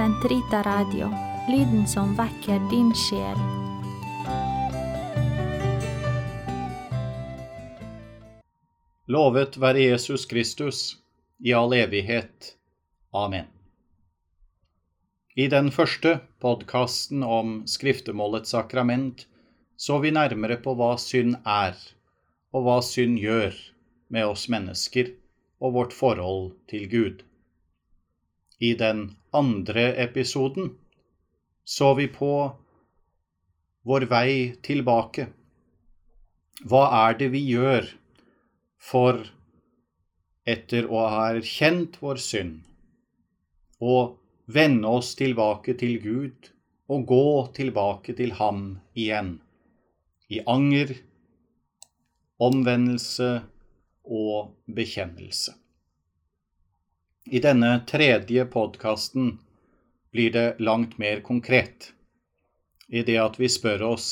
Sentrita Radio, lyden som vekker din sjel. Lovet være Jesus Kristus i all evighet. Amen. I den første podkasten om skriftemålets sakrament så vi nærmere på hva synd er, og hva synd gjør med oss mennesker og vårt forhold til Gud. I den andre episoden så vi på vår vei tilbake. Hva er det vi gjør for, etter å ha erkjent vår synd, å vende oss tilbake til Gud og gå tilbake til Ham igjen, i anger, omvendelse og bekjennelse. I denne tredje podkasten blir det langt mer konkret, i det at vi spør oss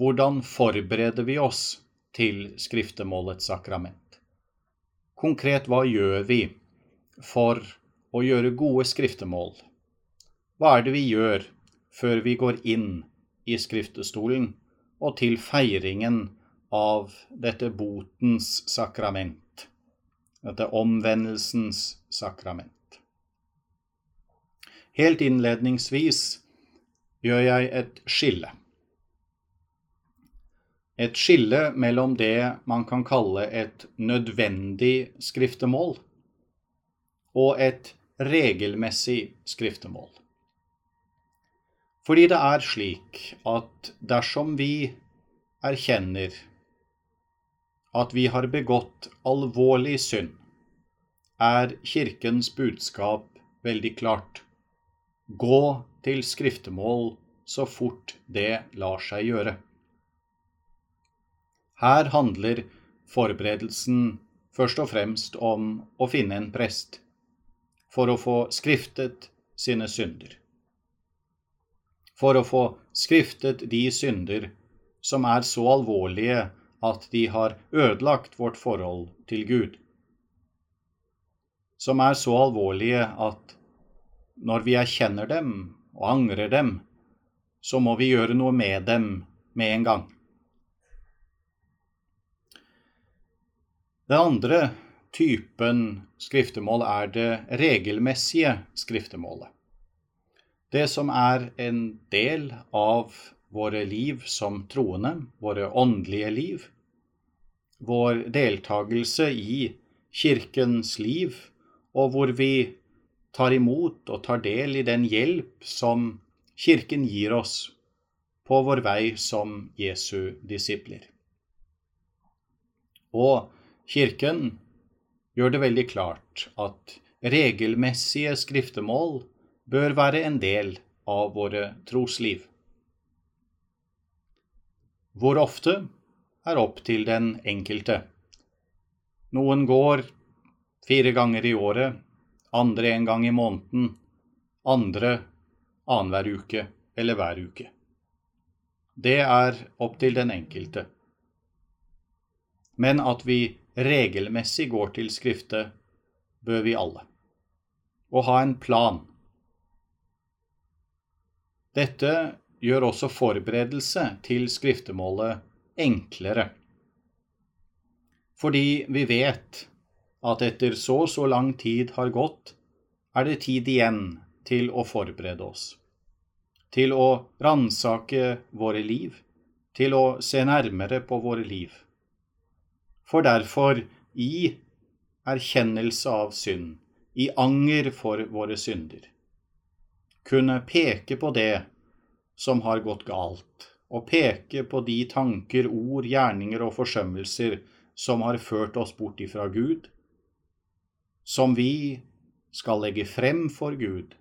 hvordan forbereder vi oss til skriftemålets sakrament? Konkret, hva gjør vi for å gjøre gode skriftemål? Hva er det vi gjør før vi går inn i skriftestolen og til feiringen av dette botens sakrament, dette omvendelsens sakrament? Helt innledningsvis gjør jeg et skille. Et skille mellom det man kan kalle et nødvendig skriftemål og et regelmessig skriftemål. Fordi det er slik at dersom vi erkjenner at vi har begått alvorlig synd, er Kirkens budskap veldig klart. Gå til skriftemål så fort det lar seg gjøre. Her handler forberedelsen først og fremst om å finne en prest for å få skriftet sine synder. For å få skriftet de synder som er så alvorlige at de har ødelagt vårt forhold til Gud. Som er så alvorlige at når vi erkjenner dem og angrer dem, så må vi gjøre noe med dem med en gang. Den andre typen skriftemål er det regelmessige skriftemålet. Det som er en del av våre liv som troende, våre åndelige liv, vår deltakelse i Kirkens liv, og hvor vi tar imot og tar del i den hjelp som Kirken gir oss på vår vei som Jesu disipler. Og Kirken gjør det veldig klart at regelmessige skriftemål bør være en del av våre trosliv. Hvor ofte er opp til den enkelte. Noen går fire ganger i året, andre en gang i måneden, andre annenhver uke eller hver uke. Det er opp til den enkelte. Men at vi regelmessig går til Skriftet, bør vi alle. Og ha en plan. Dette gjør også forberedelse til skriftemålet enklere. Fordi vi vet at etter så og så lang tid har gått, er det tid igjen til å forberede oss. Til å ransake våre liv, til å se nærmere på våre liv for derfor i erkjennelse av synd, i anger for våre synder, kunne peke på det som har gått galt, og peke på de tanker, ord, gjerninger og forsømmelser som har ført oss bort ifra Gud, som vi skal legge frem for Gud,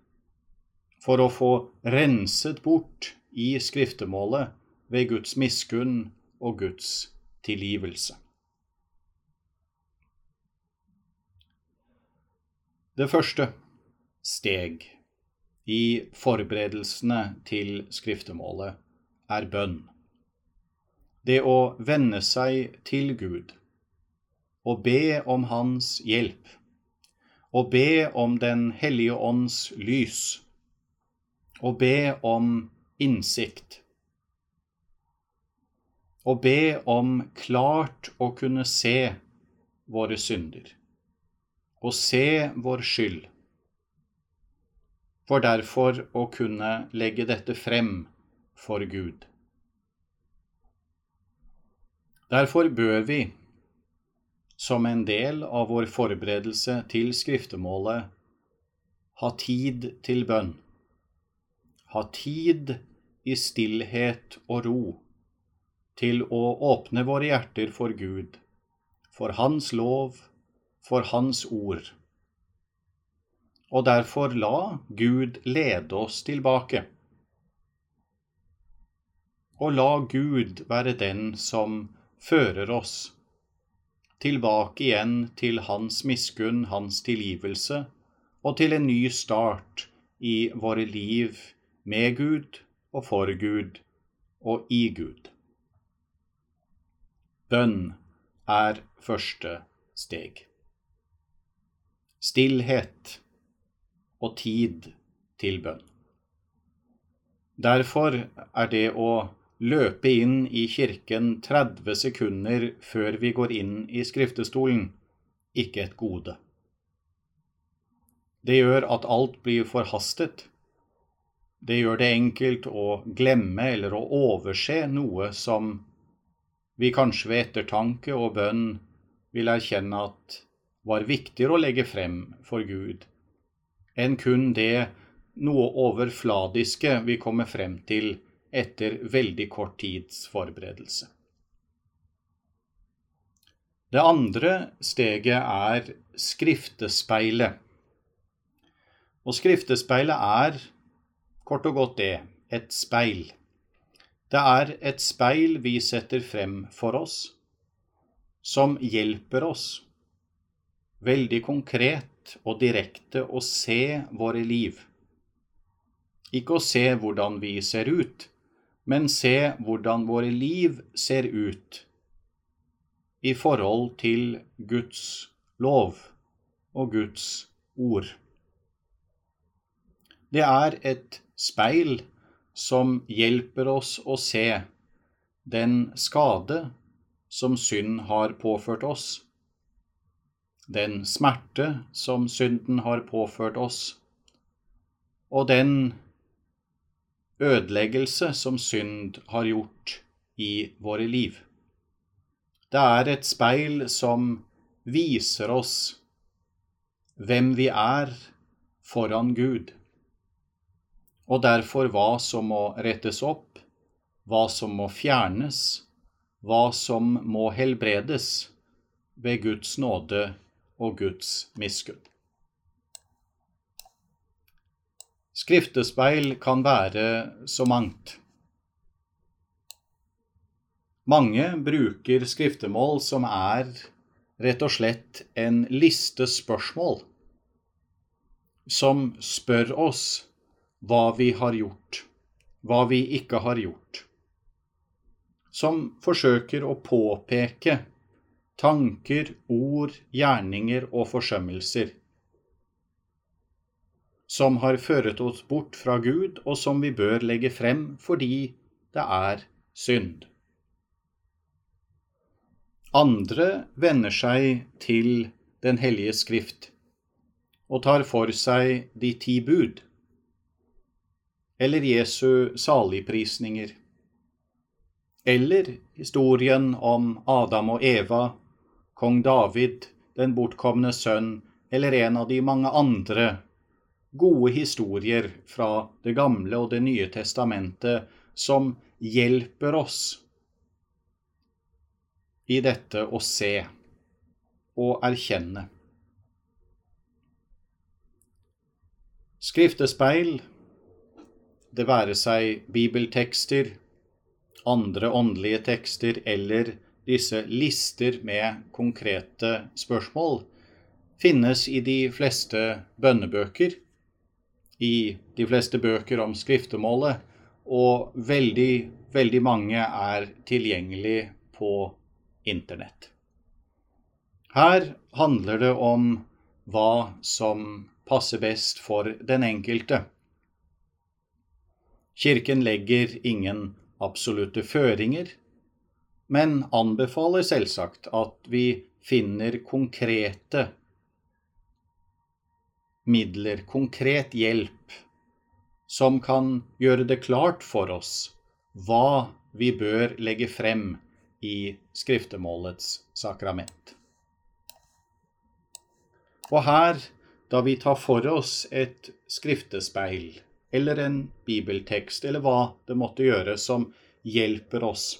for å få renset bort i skriftemålet ved Guds miskunn og Guds tilgivelse. Det første steg i forberedelsene til skriftemålet er bønn. Det å vende seg til Gud og be om Hans hjelp, og be om Den hellige ånds lys, og be om innsikt. Og be om klart å kunne se våre synder, og se vår skyld, for derfor å kunne legge dette frem for Gud. Derfor bør vi, som en del av vår forberedelse til skriftemålet, ha tid til bønn. Ha tid i stillhet og ro til å åpne våre hjerter for Gud, for Hans lov, for Hans ord. Og derfor la Gud lede oss tilbake. Og la Gud være den som fører oss tilbake igjen til Hans miskunn, Hans tilgivelse, og til en ny start i våre liv med Gud og for Gud og i Gud. Bønn er første steg. Stillhet og tid til bønn. Derfor er det å løpe inn i kirken 30 sekunder før vi går inn i skriftestolen, ikke et gode. Det gjør at alt blir forhastet. Det gjør det enkelt å glemme eller å overse noe som vi kanskje ved ettertanke og bønn vil erkjenne at var viktigere å legge frem for Gud enn kun det noe overfladiske vi kommer frem til etter veldig kort tids forberedelse. Det andre steget er skriftespeilet. Og skriftespeilet er kort og godt det et speil. Det er et speil vi setter frem for oss, som hjelper oss veldig konkret og direkte å se våre liv. Ikke å se hvordan vi ser ut, men se hvordan våre liv ser ut i forhold til Guds lov og Guds ord. Det er et speil som hjelper oss å se den skade som synd har påført oss, den smerte som synden har påført oss, og den ødeleggelse som synd har gjort i våre liv. Det er et speil som viser oss hvem vi er foran Gud, og derfor hva som må rettes opp, hva som må fjernes, hva som må helbredes ved Guds nåde og Guds miskunn. Skriftespeil kan være så mangt. Mange bruker skriftemål som er rett og slett en liste spørsmål som spør oss hva vi har gjort, hva vi ikke har gjort. Som forsøker å påpeke tanker, ord, gjerninger og forsømmelser som har ført oss bort fra Gud, og som vi bør legge frem fordi det er synd. Andre vender seg til Den hellige skrift og tar for seg de ti bud, eller Jesu saligprisninger, eller historien om Adam og Eva, kong David, den bortkomne sønn, eller en av de mange andre gode historier fra Det gamle og Det nye testamentet som hjelper oss i dette å se og erkjenne. Skriftespeil, det være seg bibeltekster, andre åndelige tekster eller disse lister med konkrete spørsmål, finnes i de fleste bønnebøker i de fleste bøker om skriftemålet, og veldig, veldig mange er tilgjengelig på Internett. Her handler det om hva som passer best for den enkelte. Kirken legger ingen absolutte føringer, men anbefaler selvsagt at vi finner konkrete midler, konkret hjelp, som kan gjøre det klart for oss hva vi bør legge frem i skriftemålets sakrament. Og her, da vi tar for oss et skriftespeil eller en bibeltekst, eller hva det måtte gjøre som hjelper oss,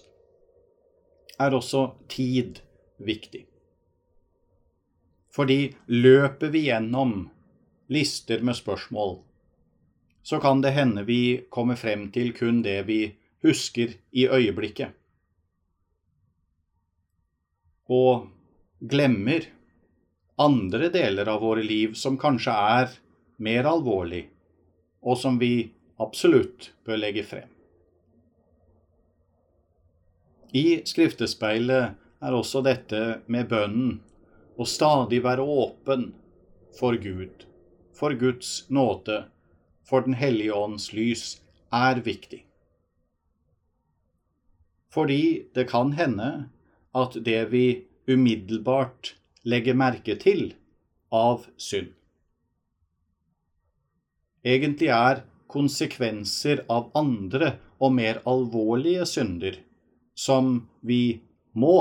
er også tid viktig. Fordi løper vi gjennom lister med spørsmål, så kan det hende vi kommer frem til kun det vi husker i øyeblikket. Og glemmer andre deler av våre liv som kanskje er mer alvorlig, og som vi absolutt bør legge frem. I skriftespeilet er også dette med bønnen å stadig være åpen for Gud, for Guds nåde, for Den hellige ånds lys, er viktig. Fordi det kan hende at det vi umiddelbart legger merke til av synd, egentlig er konsekvenser av andre og mer alvorlige synder som vi må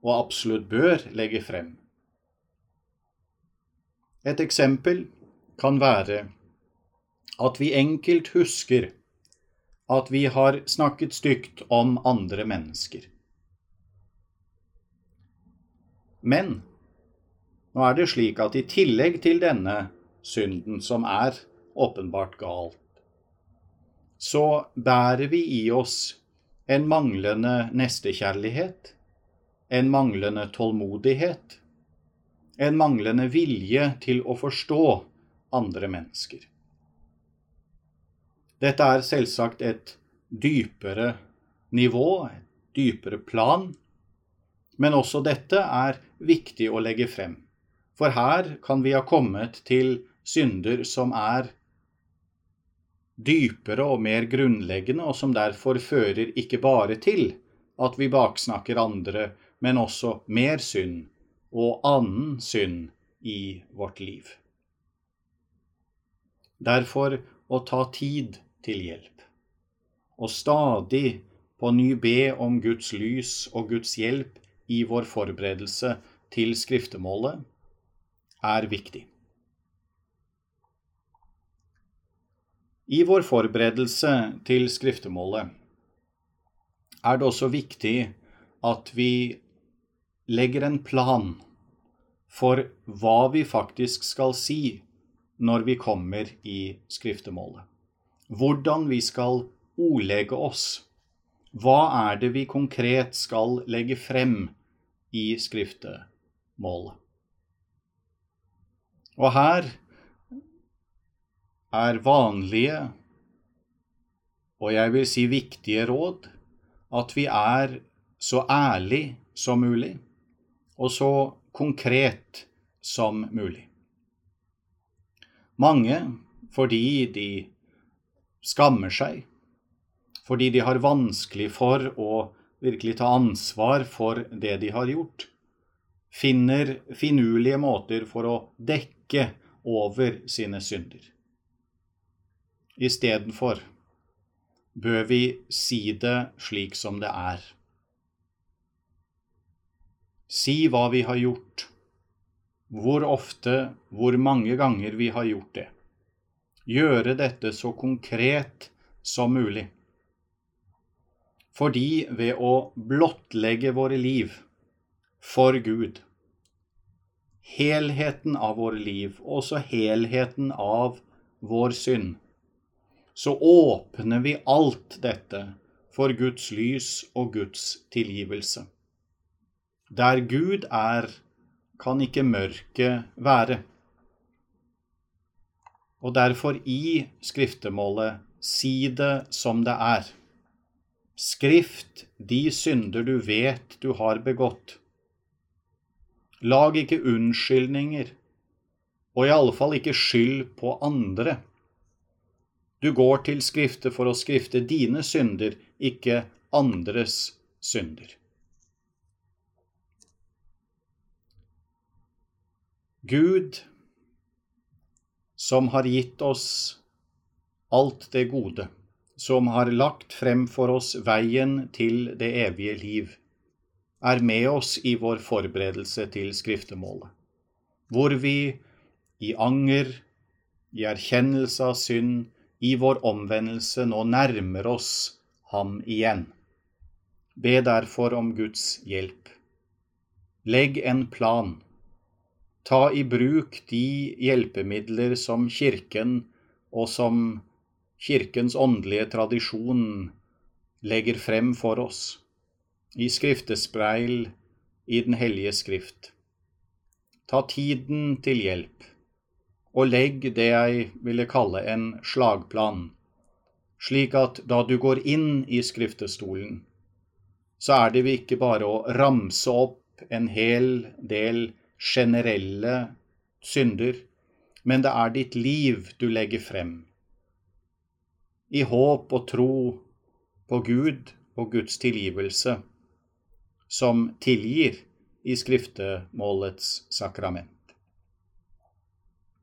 og absolutt bør legge frem. Et eksempel kan være at vi enkelt husker at vi har snakket stygt om andre mennesker. Men nå er det slik at i tillegg til denne synden, som er åpenbart galt, så bærer vi i oss en manglende nestekjærlighet, en manglende tålmodighet, en manglende vilje til å forstå andre mennesker. Dette er selvsagt et dypere nivå, et dypere plan, men også dette er viktig å legge frem. For her kan vi ha kommet til synder som er dypere og mer grunnleggende, og som derfor fører ikke bare til at vi baksnakker andre, men også mer synd og annen synd i vårt liv. Derfor å ta tid til hjelp, og stadig på ny be om Guds lys og Guds hjelp i vår forberedelse til skriftemålet, er viktig. I vår forberedelse til skriftemålet er det også viktig at vi legger en plan for hva vi faktisk skal si når vi kommer i skriftemålet. Hvordan vi skal ordlegge oss. Hva er det vi konkret skal legge frem i skriftemålet? Og her er vanlige, og jeg vil si viktige råd, at vi er så ærlig som mulig, og så konkret som mulig. Mange fordi de skammer seg, fordi de har vanskelig for å virkelig ta ansvar for det de har gjort, finner finurlige måter for å dekke over sine synder. Istedenfor bør vi si det slik som det er. Si hva vi har gjort, hvor ofte, hvor mange ganger vi har gjort det. Gjøre dette så konkret som mulig. Fordi ved å blottlegge våre liv for Gud, helheten av våre liv, også helheten av vår synd, så åpner vi alt dette for Guds lys og Guds tilgivelse. Der Gud er, kan ikke mørket være. Og derfor i skriftemålet si det som det er. Skrift de synder du vet du har begått. Lag ikke unnskyldninger, og i alle fall ikke skyld på andre Du går til Skriftet for å skrifte dine synder, ikke andres synder. Gud, som har gitt oss alt det gode, som har lagt frem for oss veien til det evige liv, er med oss i vår forberedelse til skriftemålet, hvor vi i anger, i erkjennelse av synd, i vår omvendelse nå nærmer oss ham igjen. Be derfor om Guds hjelp. Legg en plan. Ta i bruk de hjelpemidler som Kirken og som Kirkens åndelige tradisjon legger frem for oss, i skriftespreil i Den hellige skrift. Ta tiden til hjelp og legg det jeg ville kalle en slagplan, slik at da du går inn i skriftestolen, så er det ikke bare å ramse opp en hel del generelle synder, men det er ditt liv du legger frem, i håp og tro på Gud og Guds tilgivelse, som tilgir i skriftemålets sakrament.